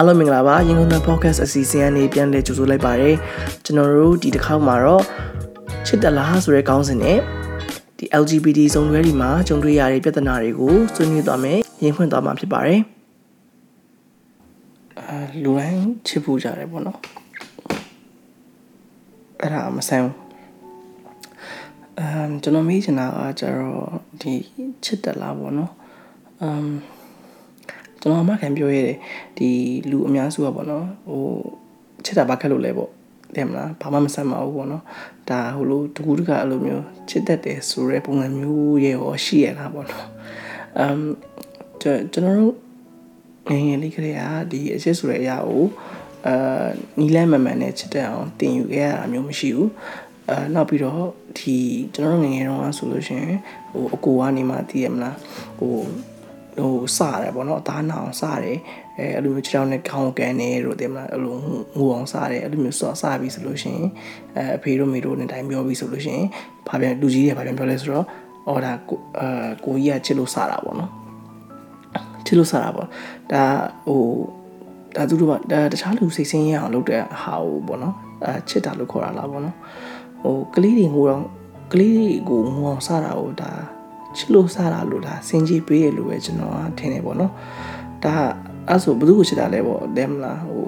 အားလုံးမင်္ဂလာပါရင်ကုန်တဲ့ podcast အစီအစဉ်ကနေပြန်လည်ကြိုဆိုလိုက်ပါတယ်ကျွန်တော်တို့ဒီတစ်ခေါက်မှာတော့ချစ်တလားဆိုတဲ့ခေါင်းစဉ်နဲ့ဒီ LGBT စုံတွဲဒီမှာကြုံတွေ့ရတဲ့ပြဿနာတွေကိုဆွေးနွေးသွားမယ်ရင်ဖွင့်သွားမှာဖြစ်ပါတယ်အာလူတိုင်းချစ်ဖို့ကြတယ်ပေါ့နော်အဲ့ဒါမဆန်းဘူးအမ်ကျွန်တော်မေးချင်တာကကျတော့ဒီချစ်တလားပေါ့နော်အမ် ကျွန်တော်အမခံပြောရတယ်ဒီလူအများစုကပေါ့နော်ဟိုချစ်တာဘာခက်လို့လဲပေါ့တဲ့မလားဘာမှမဆမ်းပါဘူးပေါ့နော်ဒါဟိုလိုတကူတကအဲ့လိုမျိုးချစ်တတ်တယ်ဆိုတဲ့ပုံစံမျိုးရဲ့ရောရှိရတာပေါ့နော်အမ်ကျွန်တော်တို့ငယ်ငယ်လေးကလေးကဒီအချစ်ဆိုတဲ့အရာကိုအာနီလန်းမမှန်နဲ့ချစ်တဲ့အောင်တင်ယူခဲ့ရတာမျိုးမရှိဘူးအာနောက်ပြီးတော့ဒီကျွန်တော်တို့ငယ်ငယ်တုန်းကဆိုလို့ရှိရင်ဟိုအကိုကနေမှသိရမလားဟို ဟိုစရတယ်ပေါ့နော်အသားနာအောင်စတယ်အဲအဲ့လိုမျိုးခြေထောက်နဲ့ခေါင်းကန်နေတို့တင်မလားအဲ့လိုငိုအောင်စတယ်အဲ့လိုမျိုးစောစပြီဆိုလို့ရှိရင်အဲအဖေတို့မေတို့နဲ့တိုင်းပြောပြီဆိုလို့ရှိရင်ဘာပြန်လူကြီးတွေဘာပြန်ပြောလဲဆိုတော့အော်ဒါကိုအာကိုကြီးကချစ်လို့စတာပေါ့နော်ချစ်လို့စတာပေါ့ဒါဟိုဒါသူတို့ကဒါတခြားလူစိတ်ဆင်းရအောင်လုပ်တဲ့ဟာဟိုပေါ့နော်အဲချစ်တာလို့ခေါ်တာလားပေါ့နော်ဟိုကလေးတွေငိုတော့ကလေးတွေကိုငိုအောင်စတာဟိုဒါ ချစ်လို့စားတာလို့ဒါစင်ကြီးပေးရလို့ပဲကျွန်တော်ကထင်တယ်ပေါ့နော်ဒါအဲ့ဆိုဘယ်သူကိုချစ်တာလဲပေါ့တဲ့မလားဟို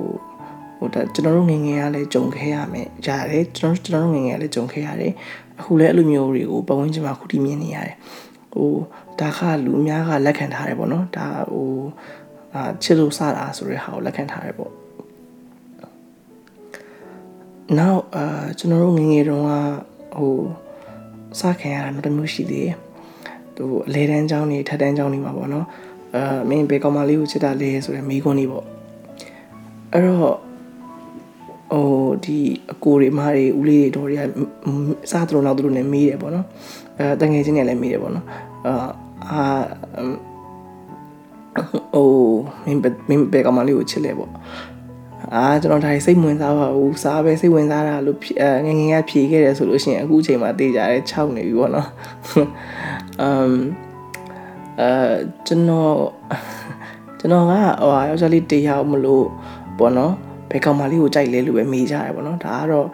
ဟိုဒါကျွန်တော်တို့ငငယ်ကလည်းကြုံခဲ့ရမယ်ရတယ်ကျွန်တော်ကျွန်တော်တို့ငငယ်ကလည်းကြုံခဲ့ရတယ်အခုလည်းအဲ့လိုမျိုးတွေကိုပတ်ဝန်းကျင်မှာခုထိမြင်နေရတယ်ဟိုဒါကလူအများကလက်ခံထားတယ်ပေါ့နော်ဒါဟိုအာချစ်လို့စားတာဆိုတဲ့ဟာကိုလက်ခံထားတယ်ပေါ့နောက်အာကျွန်တော်တို့ငငယ်တုန်းကဟိုစားခံရတာမျိုးတစ်မျိုးရှိသေးတယ် သူအလဲတန်းကျောင်းနေထက်တန်းကျောင်းနေမှာပေါ့နော်အာမင်းဘယ်ကောင်မလေးကိုချစ်တာလဲဆိုတဲ့မိခွန်းလေးပေါ့အဲ့တော့ဟိုဒီအကိုတွေမားတွေဦးလေးတွေတော်တွေကစားသူတို့နောက်သူတို့နဲ့မေးတယ်ပေါ့နော်အဲတငယ်ချင်းတွေလည်းမေးတယ်ပေါ့နော်အာအိုးမင်းမင်းဘယ်ကောင်မလေးကိုချစ်လဲပေါ့အာကျွန်တော်ဒါစိတ်ဝင်စားပါဘူးစားပဲစိတ်ဝင်စားတာလို့ငငယ်ကဖြေခဲ့တယ်ဆိုလို့ရှိရင်အခုချိန်မှာတေးကြတယ်ခြောက်နေပြီပေါ့နော် အမ်အဲကျွန်တော်ကျွန်တော်ကဟိုယောက်ျားလေးတယောက်မလို့ပေါ့နော်ဘယ်ကောင်မလေးကိုကြိုက်လဲလို့ပဲမေးကြရတယ်ပေါ့နော်ဒါကတော့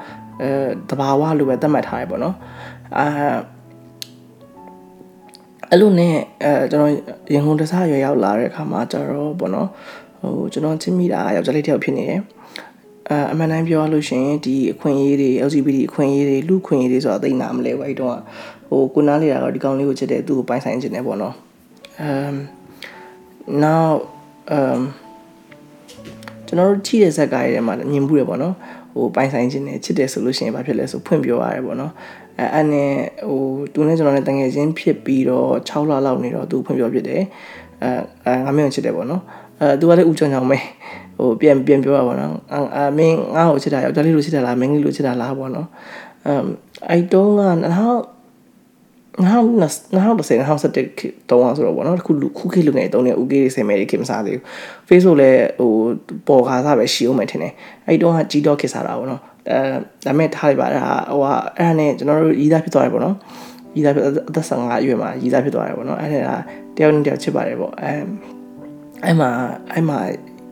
အဲတဘာဝလို့ပဲသတ်မှတ်ထားရပေါ့နော်အာအဲ့လိုနဲ့အဲကျွန်တော်ရင်ကုန်တစားရွယ်ရောက်လာတဲ့အခါမှာကျတော့ပေါ့နော်ဟိုကျွန်တော်ချင်းမိတာယောက်ျားလေးတယောက်ဖြစ်နေတယ်အဲအမှန်တမ်းပြောရလို့ရှိရင်ဒီအခွင့်အရေးတွေ LGBT အခွင့်အရေးတွေလူခွင့်အရေးတွေဆိုတာသိနာမလဲဘူးအဲ့တော့ ဟိုကိုနားလေတာတော့ဒီကောင်လေးကိုချစ်တယ်သူ့ကိုပိုင်ဆိုင်ချင်တယ်ပေါ့နော်အမ် now အမ်ကျွန်တော်တို့ကြည့်တဲ့ဇက်ကားတွေထဲမှာမြင်မှုတယ်ပေါ့နော်ဟိုပိုင်ဆိုင်ခြင်းနဲ့ချစ်တယ်ဆိုလို့ရှိရင်ဘာဖြစ်လဲဆိုဖွင့်ပြောရတယ်ပေါ့နော်အဲအဲ့နဲ့ဟိုသူနဲ့ကျွန်တော်နဲ့တငယ်ချင်းဖြစ်ပြီးတော့6လလောက်နေတော့သူဖွင့်ပြောဖြစ်တယ်အဲအဲငါမင်းကိုချစ်တယ်ပေါ့နော်အဲသူကလည်းဥချောင်းချောင်းပဲဟိုပြန်ပြန်ပြောရပါတော့အာမင်းငါ့ကိုချစ်တာယောက်ျားလေးလိုချစ်တာလားမင်းလေးလိုချစ်တာလားပေါ့နော်အမ်အဲ့တော့က နောက်နောက်နောက်တော့ဆယ်နောက်ဆက်တဲ့တုံးအောင်ဆိုတော့ဗောနော်ခုခုခေတ်လူငယ်တုံးနေဦးကေးတွေဆယ်မဲတွေခင်မစားသေးဘူး Facebook လည်းဟိုပေါ်ကားစားပဲရှိအောင်မယ်ထင်တယ်အဲ့တုံးကကြီးတော့ခေတ်စားတာဗောနော်အဲဒါမဲ့ထားလိုက်ပါဒါဟိုကအဲ့ဒါနဲ့ကျွန်တော်တို့ရီးသားဖြစ်သွားတယ်ဗောနော်ရီးသားဖြစ်အသက်15အရွယ်မှာရီးသားဖြစ်သွားတယ်ဗောနော်အဲ့ဒါတယောက်နဲ့တယောက်ချစ်ပါတယ်ဗောအဲအဲ့မှာအဲ့မှာ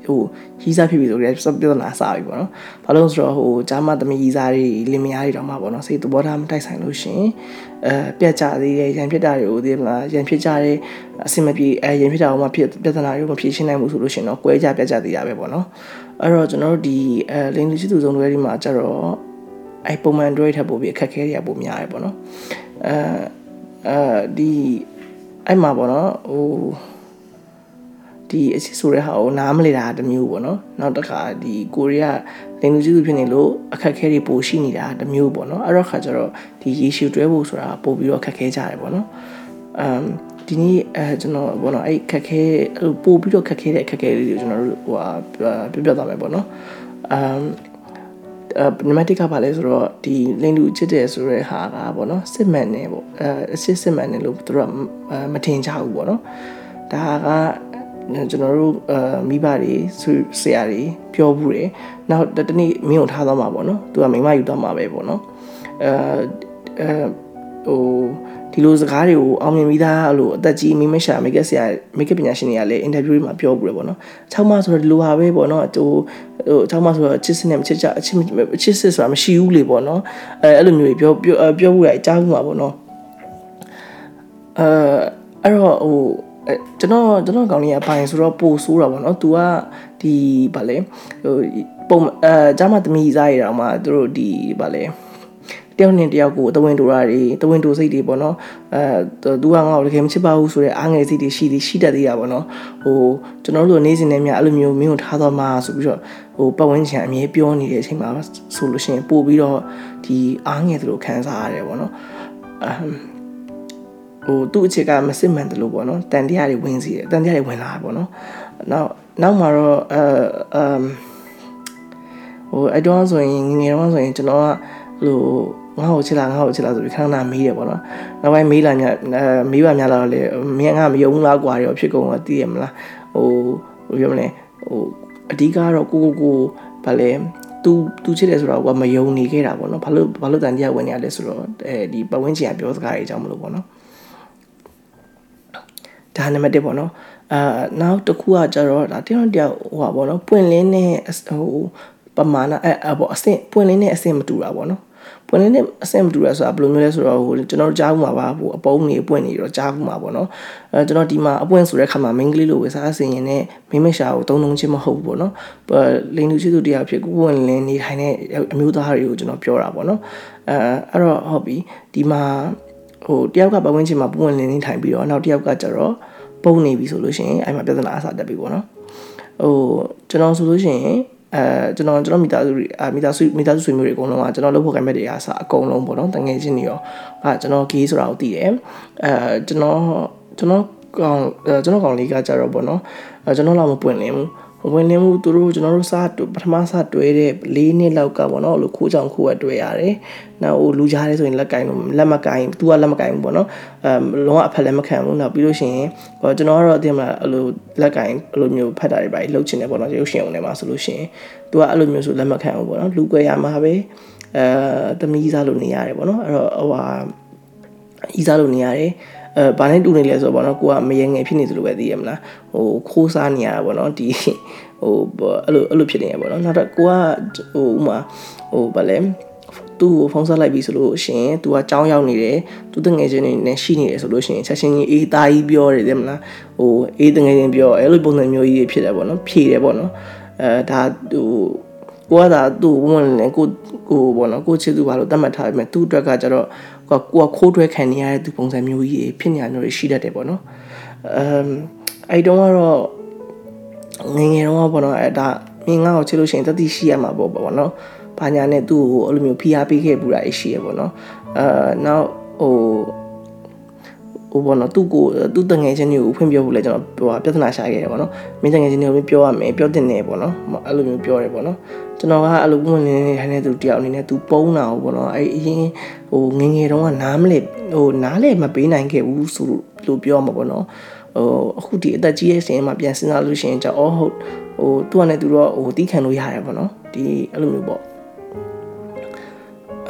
ဟိုရီးစားဖြစ်ပြီဆိုကြတဲ့ပြဿနာစပြီပေါ့နော်။ဘာလို့ဆိုတော့ဟိုဂျာမသမီးရီးစားတွေလင်မယားတွေတော့မှပေါ့နော်စိတ်သဘောထားမတိုက်ဆိုင်လို့ရှင်အဲပြက်ကြသေးတယ်ရန်ဖြစ်တာတွေကိုသိမလားရန်ဖြစ်ကြတဲ့အဆင်မပြေအဲရန်ဖြစ်တာကမှဖြစ်ပြဿနာတွေမဖြေရှင်းနိုင်ဘူးဆိုလို့ရှင်တော့ကွဲကြပြက်ကြသေးတာပဲပေါ့နော်။အဲ့တော့ကျွန်တော်တို့ဒီအဲလင်းလူရှိသူစုံတွေဒီမှာကျတော့အဲပုံမှန်တွေထပ်ပို့ပြီးအခက်ခဲတွေကပိုများတယ်ပေါ့နော်။အဲအဲဒီအဲ့မှာပေါ့နော်ဟို ဒီအချစ်ဆိုတဲ့ဟာကိုနားမလည်တာတမျိုးပေါ့နော်နောက်တစ်ခါဒီကိုရီးယားလင်လူကြီးစုဖြစ်နေလို့အခက်ခဲတွေပိုရှိနေတာတမျိုးပေါ့နော်အဲ့တော့ခါကျတော့ဒီရေရှည်တွဲဖို့ဆိုတာပို့ပြီးတော့ခက်ခဲကြတယ်ပေါ့နော်အမ်ဒီနေ့အဲကျွန်တော်ဘောနော်အဲ့ခက်ခဲပို့ပြီးတော့ခက်ခဲတဲ့ခက်ခဲလေးတွေကျွန်တော်တို့ဟိုဟာပြပြသွားမယ်ပေါ့နော်အမ်အဲနံပါတ်1ကပါလဲဆိုတော့ဒီလင်းလူချစ်တယ်ဆိုတဲ့ဟာကပေါ့နော်စစ်မှန်နေပေါ့အဲအစစ်စစ်မှန်နေလို့သူတို့ကမထင်ကြဘူးပေါ့နော်ဒါက ကျွန်တော်တို့အာမိဘတွေဆရာတွေပြောဘူးတယ်နောက်တနေ့မင်းကိုထားသွားမှာပေါ့နော်သူကမိမယူသွားမှာပဲပေါ့နော်အဲအဲဟိုဒဒီလိုစကားတွေကိုအောင်မြင်ပြီးသားအဲ့လိုအသက်ကြီးမိမရှာမိကက်ဆရာမိကက်ပညာရှင်တွေကလည်းအင်တာဗျူးတွေမှာပြောပြတယ်ပေါ့နော်ချောင်းမဆိုတော့ဒီလိုပါပဲပေါ့နော်ဟိုဟိုချောင်းမဆိုတော့ချစ်စနဲ့မချစ်ကြအချစ်ချစ်စစ်ဆိုတာမရှိဘူးလေပေါ့နော်အဲအဲ့လိုမျိုးပြောပြောပြောဖို့ရအကြောင်းမှာပေါ့နော်အဲအဲ့တော့ဟို ကျွန်တော်ကျွန်တော်ကောင်းလေးအပိုင်းဆိုတော့ပို့ဆိုးတာပေါ့နော်။ तू ကဒီဗာလဲဟိုပုံအဲဂျာမသမီးစားရအောင်မှသူတို့ဒီဗာလဲတယောက်နဲ့တယောက်ကိုတဝင်းတူတာတွေတဝင်းတူစိတ်တွေပေါ့နော်အဲသူကငါ့ကိုတကယ်မချစ်ပါဘူးဆိုတဲ့အားငယ်စိတ်တွေရှိသေးရှိတတ်သေးတာပေါ့နော်ဟိုကျွန်တော်တို့နေစဉ်နဲ့မြအဲ့လိုမျိုးမင်းကိုထားတော့မှာဆိုပြီးတော့ဟိုပတ်ဝန်းကျင်အမြဲပြောနေတဲ့အချိန်မှာဆိုလို့ရှိရင်ပို့ပြီးတော့ဒီအားငယ်သူတို့ခံစားရတယ်ပေါ့နော်အမ် ဟိုသူ့အခြေကမစစ်မှန်တယ်လို့ပေါ့နော်တန်တရားတွေဝင်စီတယ်တန်တရားတွေဝင်လာတာပေါ့နော်နောက်နောက်မှာတော့အဲအမ်ဟိုအဲ့တော့ဆိုရင်ငငယ်တော့ဆိုရင်ကျွန်တော်ကဟိုငါ့ကိုချစ်လားငါ့ကိုချစ်လားဆိုပြီးခဏခဏမေးတယ်ပေါ့နော်နောက်ပိုင်းမေးလာညအဲမေးပါများလာတော့လေမင်းငါမယုံလားကွာရောဖြစ်ကုန်တော့သိရမလားဟိုဘယ်ပြောမလဲဟိုအဓိကတော့ကိုကိုကိုဗာလဲသူသူချစ်တယ်ဆိုတော့ကမယုံနေခဲ့တာပေါ့နော်ဘာလို့ဘာလို့တန်တရားဝင်နေရလဲဆိုတော့အဲဒီပတ်ဝန်းကျင်ကပြောစကားတွေအကြောင်းမလို့ပေါ့နော် ဒါနံပါတ်1ပေါ့နော်အာနောက်တစ်ခုကကျတော့ဒါတယောက်တယောက်ဟိုပါပေါ့နော်ပွင့်လင်းတဲ့ဟိုပမာဏအဲပေါ့အဆင့်ပွင့်လင်းတဲ့အဆင့်မတူတာပေါ့နော်ပွင့်လင်းတဲ့အဆင့်မတူရဆိုတာဘယ်လိုမျိုးလဲဆိုတော့ဟိုကျွန်တော်တို့ကြားဘူးမှာပါဟိုအပုံးနေပွင့်နေတော့ကြားဘူးမှာပေါ့နော်အဲကျွန်တော်ဒီမှာအပွင့်ဆိုတဲ့ခါမှာ main ကလေးလိုဝယ်စားစင်ရင်နဲ့မိမရှာကိုသုံးသုံးချင်းမဟုတ်ဘူးပေါ့နော်လိန်လူချစ်သူတရားဖြစ်ကိုပွင့်လင်းနေထိုင်တဲ့အမျိုးသားတွေကိုကျွန်တော်ပြောတာပေါ့နော်အဲအဲ့တော့ဟုတ်ပြီဒီမှာ ဟိုတယောက်ကပတ်ဝန်းကျင်မှာပွင့်လင်းနေထိုင်ပြီးတော့နောက်တယောက်ကကျတော့ပုံနေပြီဆိုလို့ရှိရင်အဲ့မှာပြဿနာအစားတက်ပြီပေါ့နော်ဟိုကျွန်တော်ဆိုလို့ရှိရင်အဲကျွန်တော်ကျွန်တော်မိသားစုတွေအမိသားစုမိသားစုဆွေမျိုးတွေအကုန်လုံးကကျွန်တော်လုပ်ဖို့ကံမဲ့တွေအားစအကုန်လုံးပေါ့နော်တငယ်ချင်းတွေရောအဲကျွန်တော်ဂေးဆိုတာကိုသိတယ်အဲကျွန်တော်ကျွန်တော်ကောင်ကျွန်တော်ကောင်လေးကကြတော့ပေါ့နော်အဲကျွန်တော်လာမပွင့်လင်းဘူး ဝင်လင်းမှုသူတို့ကျွန်တော်တို့စပထမစတွဲတဲ့၄နှစ်လောက်ကပေါ့နော်လို့ခိုးချောင်ခိုးရတွဲရတယ်။နောက်ဟိုလူကြားရဲဆိုရင်လက်ကင်လို့လက်မကင်သူကလက်မကင်ဘူးပေါ့နော်။အဲလုံးဝအဖက်လည်းမခံဘူး။နောက်ပြီးလို့ရှိရင်ဟောကျွန်တော်ကတော့အတင်မလားအဲ့လိုလက်ကင်အဲ့လိုမျိုးဖတ်တာတွေပါလှုပ်ချင်တယ်ပေါ့နော်။ရုပ်ရှင်အောင်ထဲမှာဆိုလို့ရှိရင်သူကအဲ့လိုမျိုးဆိုလက်မခံဘူးပေါ့နော်။လူကွဲရမှာပဲအဲသမီးစားလို့နေရတယ်ပေါ့နော်။အဲ့တော့ဟိုဟာဤစားလို့နေရတယ်။ အဲဘာနဲ့တူနေလဲဆိုတော့ဗောနော်ကိုကမယငယ်ဖြစ်နေသလိုပဲသိရမလားဟိုခိုးစားနေရတာဗောနော်ဒီဟိုအဲ့လိုအဲ့လိုဖြစ်နေရဗောနော်နောက်တော့ကိုကဟိုဥမာဟိုဗာလဲသူ့ကိုဖုန်းဆက်လိုက်ပြီဆိုလို့ရှင် तू ကကြောင်းရောက်နေတယ်သူတငယ်ချင်းတွေနဲ့ရှိနေတယ်ဆိုလို့ရှင်ချက်ချင်းကြီးအေးသားကြီးပြောတယ်တဲ့မလားဟိုအေးတငယ်ချင်းပြောအဲ့လိုပုံစံမျိုးကြီးဖြစ်တယ်ပေါ့နော်ဖြေတယ်ပေါ့နော်အဲဒါဟို ကိုကသာသူ့ဝင်နေကိုကိုပေါ့နော်ကိုချစ်သူဘာလို့တတ်မှတ်ထားပြီမဲ့သူ့အတွက်ကကျတော့ကိုကကိုကခိုးတွဲခံနေရတဲ့သူပုံစံမျိုးကြီးဖြစ်နေရမျိုးတွေရှိတတ်တယ်ပေါ့နော်အမ်အဲ့တုန်းကတော့ငငယ်တုန်းကပေါ့နော်အဲ့ဒါမင်းငါ့ကိုချစ်လို့ရှိရင်တတိရှိရမှာပေါ့ပေါ့နော်ဘာညာနဲ့သူ့ကိုအဲ့လိုမျိုးဖိအားပေးခဲ့ပူတာရှိရပေါ့နော်အာနောက်ဟို ဟိုဘောနော်သူ့ကိုသူ့တငယ်ချင်းတွေကိုဖွင့်ပြောဖို့လဲကျွန်တော်ဟိုပြဿနာရှာခဲ့တယ်ပေါ့နော်မင်းတငယ်ချင်းတွေကိုပြောရမယ်ပြောတင်တယ်ပေါ့နော်အဲ့လိုမျိုးပြောတယ်ပေါ့နော်ကျွန်တော်ကအဲ့လိုဝင်နေနေထိုင်နေသူတယောက်အနေနဲ့သူပုံးတာပေါ့နော်အဲ့အရင်ဟိုငငယ်တုန်းကနားမလဲဟိုနားလဲမပေးနိုင်ခဲ့ဘူးဆိုလို့ပြောမှာပေါ့နော်ဟိုအခုဒီအသက်ကြီးရဲ့စဉ်မှာပြန်စဉ်းစားလို့ရှိရင်じゃအော်ဟုတ်ဟိုသူကလည်းသူတော့ဟိုတီးခံလို့ရတယ်ပေါ့နော်ဒီအဲ့လိုမျိုးပေါ့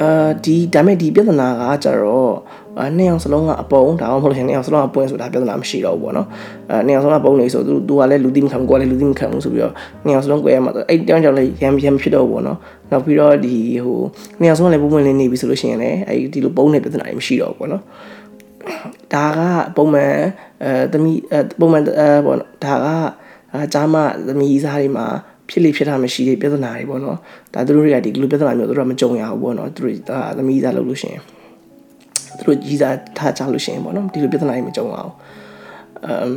အာဒီဒါမဲ့ဒီပြဿနာကကြတော့ အဲနှစ်ယောက်စလုံးကအပုံဒါမှမဟုတ်ရင်နှစ်ယောက်စလုံးကပွင့်ဆိုတာပြဿနာမရှိတော့ဘူးပေါ့နော်အဲနှစ်ယောက်စလုံးကပုံနေဆိုသူသူကလည်းလူသိမခံဘူးကိုကလည်းလူသိမခံဘူးဆိုပြီးတော့နှစ်ယောက်စလုံး꿰ရမှာအဲ့တောင်းကြောင့်လည်းရံရံဖြစ်တော့ဘူးပေါ့နော်နောက်ပြီးတော့ဒီဟိုနှစ်ယောက်စလုံးလည်းပုံပွင့်လေးနေပြီဆိုလို့ရှိရင်လည်းအဲ့ဒီလိုပုံနေပြဿနာတွေမရှိတော့ဘူးပေါ့နော်ဒါကပုံမှန်အဲသမီးအဲပုံမှန်အဲပေါ့နော်ဒါကအာဂျာမသမီးစားတွေမှာဖြစ်လေဖြစ်တာမရှိတဲ့ပြဿနာတွေပေါ့နော်ဒါသူတို့တွေကဒီလိုပြဿနာမျိုးသူတို့ကမကြုံရဘူးပေါ့နော်သူတို့ဒါသမီးစားလုပ်လို့ရှိရင် သူတို့ကြီးစားထားကြလို့ရှိရင်ပေါ့နော်ဒီလိုပြဿနာတွေမကြုံအောင်အမ်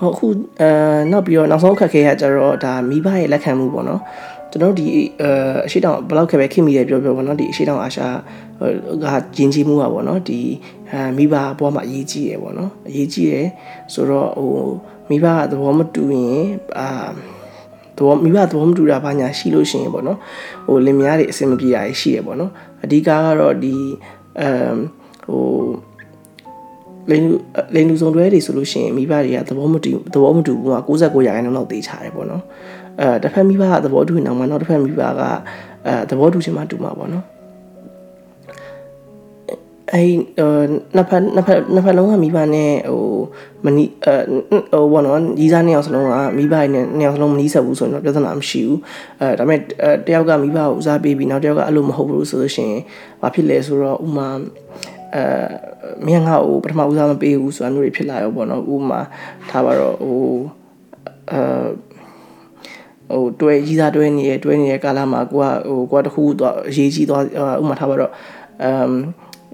ဟုတ်ခုအဲနောက်ပြီးတော့နောက်ဆုံးခက်ခဲရကြတော့ဒါမိဘရဲ့လက်ခံမှုပေါ့နော်ကျွန်တော်ဒီအဲအရှိတောင်ဘယ်လောက်ခက်ပဲခင်မိတယ်ပြောပြောပေါ့နော်ဒီအရှိတောင်အာရှကဂျင်းကြီးမှုอ่ะပေါ့နော်ဒီအဲမိဘဘွားမှာအရေးကြီးရယ်ပေါ့နော်အရေးကြီးရယ်ဆိုတော့ဟိုမိဘကသဘောမတူရင်အာသဘောမိဘသဘောမတူတာဘာညာရှိလို့ရှိရင်ပေါ့နော်ဟိုလင်မယားတွေအဆင်မပြေတာရှိရပေါ့နော်အဓိကကတော့ဒီ အမ်ဟိုလိန်လိန်လူစုံတွဲတွေဆိုလို့ရှိရင်မိဘတွေကသဘောမတူသဘောမတူဘူးက69ရာခိုင်နှုန်းလောက်သေးချတယ်ပေါ့နော်အဲတစ်ဖက်မိဘကသဘောတူနေအောင်မှနောက်တစ်ဖက်မိဘကအဲသဘောတူချင်မှတူမှာပေါ့နော် အဲ့နှစ်ဖက်နှစ်ဖက်နှစ်ဖက်လုံးကမိဘနဲ့ဟိုမနီးအဲဟိုဘောနော်ကြီးစားနှစ်ယောက်စလုံးကမိဘနဲ့နှစ်ယောက်စလုံးမနီးဆက်ဘူးဆိုရင်တော့ပြဿနာမရှိဘူးအဲဒါပေမဲ့တယောက်ကမိဘကိုဦးစားပေးပြီးနောက်တယောက်ကအဲ့လိုမဟုတ်ဘူးဆိုလို့ရှိရင်ဘာဖြစ်လဲဆိုတော့ဥမာအဲမင်းငါ့ကိုပထမဦးစားမပေးဘူးဆိုတာမျိုးတွေဖြစ်လာရောပေါ့နော်ဥမာထားပါတော့ဟိုအဲဟိုတွဲကြီးစားတွဲနေရတွဲနေတဲ့ကာလမှာကိုကဟိုကိုကတခုတော့အရေးကြီးသွားဥမာထားပါတော့အမ်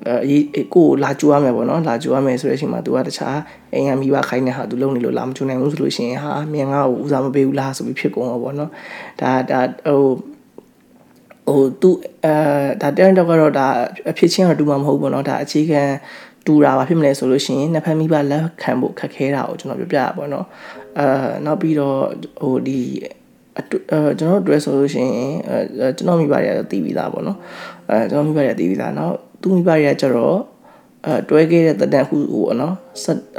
အဲကိုလာကြိုးရမယ်ပေါ့နော်လာကြိုးရမယ်ဆိုတဲ့အချိန်မှာ तू ကတခြားအိမ်ကမိဘခိုင်းတဲ့ဟာ तू လုံနေလို့လာမချိုးနိုင်ဘူးဆိုလို့ရှိရင်ဟာမြန်ငါ့ကိုဦးစားမပေးဘူးလားဆိုပြီးဖြစ်ကုန်တော့ပေါ့နော်ဒါဒါဟိုဟို तू အဲဒါ talent တော့ကတော့ဒါအဖြစ်ချင်းတော့တူမှာမဟုတ်ဘူးပေါ့နော်ဒါအခြေခံတူတာပါဖြစ်မလဲဆိုလို့ရှိရင်နှစ်ဖက်မိဘလက်ခံဖို့ခက်ခဲတာကိုကျွန်တော်ပြောပြတာပေါ့နော်အဲနောက်ပြီးတော့ဟိုဒီအဲကျွန်တော်တို့တွေ့ဆိုလို့ရှိရင်အဲကျွန်တော်မိဘတွေကသိပြီးသားပေါ့နော်အဲကျွန်တော်မိဘတွေကသိပြီးသားနောက် သူမိဘတွေကကျတော့အဲတွဲခဲ့တဲ့တန်ခုဟိုနော်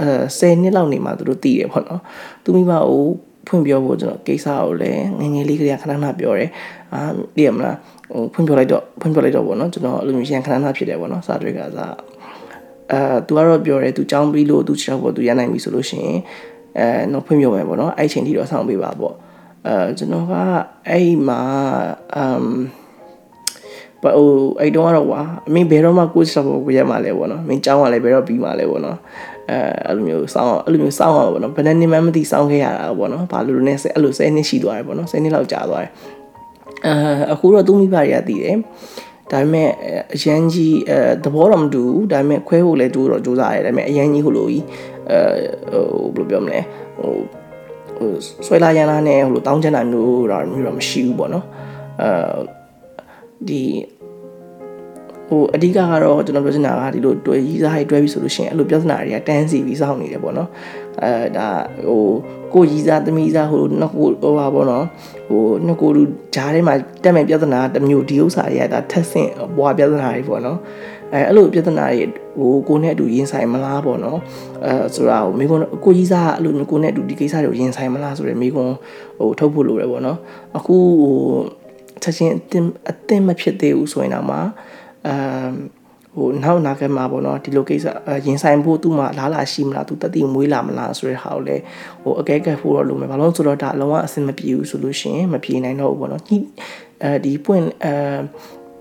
အဲ10နှစ်လောက်နေမှသူတို့တည်တယ်ပေါ့နော်သူမိဘကိုဖွင့်ပြောဖို့ကျွန်တော်ကိစ္စကိုလည်းငငယ်လေးကလေးခဏခဏပြောတယ်အာသိရမလားဟိုဖွင့်ပြောလိုက်တော့ဖွင့်ပြောလိုက်တော့ပေါ့နော်ကျွန်တော်အဲ့လိုမျိုးရန်ခဏခဏဖြစ်တယ်ပေါ့နော်စာတွေကစားအဲသူကတော့ပြောတယ်သူចောင်းပြီးလို့သူချောက်ပေါ့သူရနိုင်ပြီဆိုလို့ရှိရင်အဲတော့ဖွင့်ပြောမယ်ပေါ့နော်အဲ့ချိန်ထိတော့ဆောင်းပေးပါပေါ့အဲကျွန်တော်ကအဲ့မှာအမ် ဘာဟိုအဲ့တော့တော့ကွာအမင်းဘယ်တော့မှကိုယ်စပေါ်ကိုရမှာလဲပေါ့နော်မင်းចောင်းကလည်းဘယ်တော့ပြီးမှာလဲပေါ့နော်အဲအဲ့လိုမျိုးစောင်းအဲ့လိုမျိုးစောင်းအောင်ပေါ့နော်ဘယ်နှစ်မှမသိစောင်းခဲ့ရတာပေါ့နော်ဘာလို့လဲနဲ့အဲ့လို10နှစ်ရှိသွားတယ်ပေါ့နော်10နှစ်လောက်ကြာသွားတယ်အဲအခုတော့သူ့မိဘတွေကတည်တယ်ဒါပေမဲ့အရန်ကြီးအဲသဘောတော့မတူဘူးဒါပေမဲ့ခွဲဖို့လည်းတူတော့စူးစမ်းရတယ်ဒါပေမဲ့အရန်ကြီးဟိုလိုကြီးအဲဟိုဘယ်လိုပြောမလဲဟိုဟိုဆွဲလာရန်လာနဲ့ဟိုလိုတောင်းချင်တာမျိုးတော့မျိုးတော့မရှိဘူးပေါ့နော်အဲဒီ ဟိုအဓိကကတော့ကျွန်တော်ပြောချင်တာကဒီလိုတွဲရီးစားတွေတွဲပြီးဆိုလို့ရှိရင်အဲ့လိုပြဿနာတွေကတန်းစီပြီးစောင့်နေတယ်ပေါ့နော်အဲဒါဟိုကိုရီးစားသမီးစားဟိုနှစ်ကိုဟိုပါပေါ့နော်ဟိုနှစ်ကိုလူဂျားထဲမှာတက်မဲ့ပြဿနာတစ်မျိုးဒီဥစ္စာတွေကဒါထက်ဆင့်ဘွားပြဿနာတွေပေါ့နော်အဲအဲ့လိုပြဿနာတွေဟိုကိုနဲ့အတူရင်ဆိုင်မလားပေါ့နော်အဲဆိုတာဟိုမိကွန်းကိုကြီးစားအဲ့လိုကိုနဲ့အတူဒီကိစ္စတွေကိုရင်ဆိုင်မလားဆိုရယ်မိကွန်းဟိုထုတ်ဖို့လိုတယ်ပေါ့နော်အခုဟိုချက်ချင်းအတင်းအတင်းမဖြစ်သေးဘူးဆိုရင်တော့မှ အမ်ဟိုနောက်နာခဲ့မှာပေါ့နော်ဒီလိုကိစ္စရင်ဆိုင်ဖို့သူ့မှာလားလာရှိမလားသူတတိမွေးလာမလားဆိုတဲ့ဟာကိုလည်းဟိုအကဲကဲဖို့တော့လိုမယ်ဘာလို့ဆိုတော့ဒါအလုံးဝအဆင်မပြေဘူးဆိုလို့ရှိရင်မပြေနိုင်တော့ဘူးပေါ့နော်ညအဲဒီပွင့်အဲ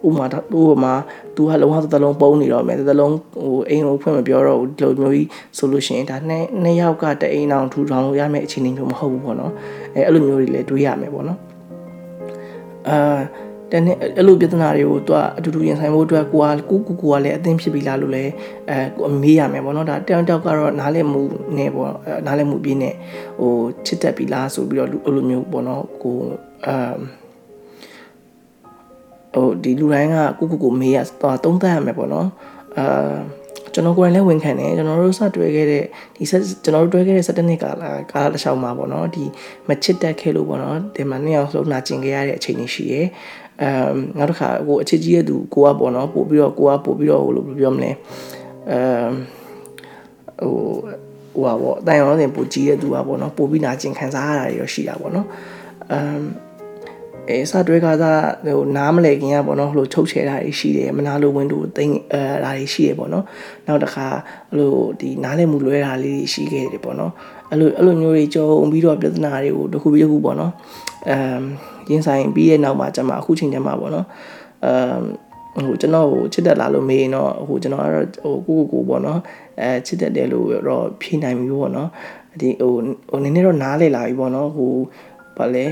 ဥမာဥမာ तू ကလုံးဝသလုံးပုံနေတော့မယ်သလုံးဟိုအိမ်ကိုဖွင့်မပြောတော့ဘူးဒီလိုမျိုးကြီးဆိုလို့ရှိရင်ဒါနှစ်နှစ်ယောက်ကတအိမ်အောင်ထူထောင်လို့ရမယ့်အခြေအနေမျိုးမဟုတ်ဘူးပေါ့နော်အဲအဲ့လိုမျိုးတွေလည်းတွေးရမယ်ပေါ့နော်အာ တနေ့အဲ့လိုပြဿနာတွေကိုသူကအတူတူရင်ဆိုင်ဖို့အတွက်ကိုကကိုကိုကိုကလည်းအသင်းဖြစ်ပြီလားလို့လည်းအဲကိုမေးရမယ်ပေါ့နော်ဒါတောင်တောက်ကတော့နားလည်မှုနဲ့ပေါ့နားလည်မှုပြည့်နဲ့ဟိုချစ်တက်ပြီလားဆိုပြီးတော့အဲ့လိုမျိုးပေါ့နော်ကိုအမ်ဟိုဒီလူတိုင်းကကိုကိုကိုမေးရတော့သုံးသပ်ရမယ်ပေါ့နော်အာကျွန်တော်ကိုယ်တိုင်လည်းဝန်ခံတယ်ကျွန်တော်တို့စတွေ့ခဲ့တဲ့ဒီကျွန်တော်တို့တွေ့ခဲ့တဲ့17နှစ်ကာလကာလတစ်လျှောက်မှာပေါ့နော်ဒီမချစ်တက်ခဲ့လို့ပေါ့နော်ဒီမှာနှစ်ယောက်လုံးနာကျင်ခဲ့ရတဲ့အချိန်တွေရှိရဲ အမ်နောက်တစ်ခါကိုအချစ်ကြီးရဲ့သူကိုကပေါ့နော်ပို့ပြီးတော့ကိုကပို့ပြီးတော့ဟိုလိုပြောမလဲအမ်ဟိုဟိုပါပေါ့တိုင်အောင်တင်ပို့ကြီးရဲ့သူကပေါ့နော်ပို့ပြီးနာကျင်ခံစားရတာတွေရောရှိတာပေါ့နော်အမ်အဲစတွဲကသာဟိုနားမလဲခင်ရပေါ့နော်ဟိုချုပ်ချယ်တာတွေရှိတယ်မနာလို့ဝင်းတို့သိအဲဒါတွေရှိရပေါ့နော်နောက်တစ်ခါဟိုဒီနားလဲမှုလွဲတာလေးတွေရှိခဲ့တယ်ပေါ့နော်အဲ့လိုအဲ့လိုမျိုးတွေကြုံပြီးတော့ပြဿနာတွေကိုတစ်ခုပြီးတစ်ခုပေါ့နော်အမ် ရင်ဆိုင်ပြီးတဲ့နောက်မှာကျွန်မအခုချိန်ကျမှပေါ့နော်အမ်ဟိုကျွန်တော်ဟိုချစ်တက်လာလို့မေးရင်တော့ဟိုကျွန်တော်ကတော့ဟိုကိုကိုကိုပေါ့နော်အဲချစ်တက်တယ်လို့တော့ဖြေနိုင်ပြီပေါ့နော်ဒီဟိုဟိုနည်းနည်းတော့နားလေလာပြီပေါ့နော်ဟိုဘာလဲ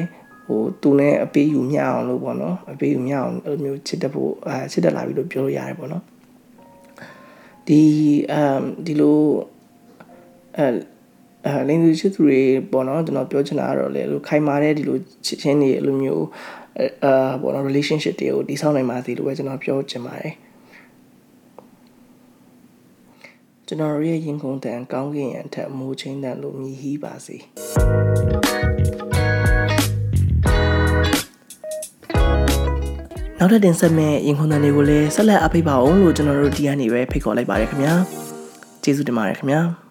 ဟိုသူနဲ့အပေးယူမျှအောင်လို့ပေါ့နော်အပေးယူမျှအောင်အဲ့လိုမျိုးချစ်တက်ဖို့အဲချစ်တက်လာပြီလို့ပြောလို့ရတယ်ပေါ့နော်ဒီအမ်ဒီလိုအဲ အဲလိင်သူချစ်သူတွေပေါ့နော်ကျွန်တော်ပြောချင်တာကတော့လေလိုခိုင်မာတဲ့ဒီလိုချစ်ချင်းတွေအဲ့လိုမျိုးအာပေါ့နော် relationship တွေကိုတည်ဆောက်နိုင်ပါသေးလို့ပဲကျွန်တော်ပြောချင်ပါတယ်ကျွန်တော်ရဲ့ရင်ခုန်တန်ကောင်းကင်ရန်ထက်မိုးချင်းတန်လို့မြည်ဟီးပါစေနောက်ထပ်တင်ဆက်မဲ့ရင်ခုန်တန်တွေကိုလည်းဆက်လက်အားပေးပါအောင်လို့ကျွန်တော်တို့ဒီကနေ့ပဲဖိတ်ခေါ်လိုက်ပါတယ်ခင်ဗျာကျေးဇူးတင်ပါတယ်ခင်ဗျာ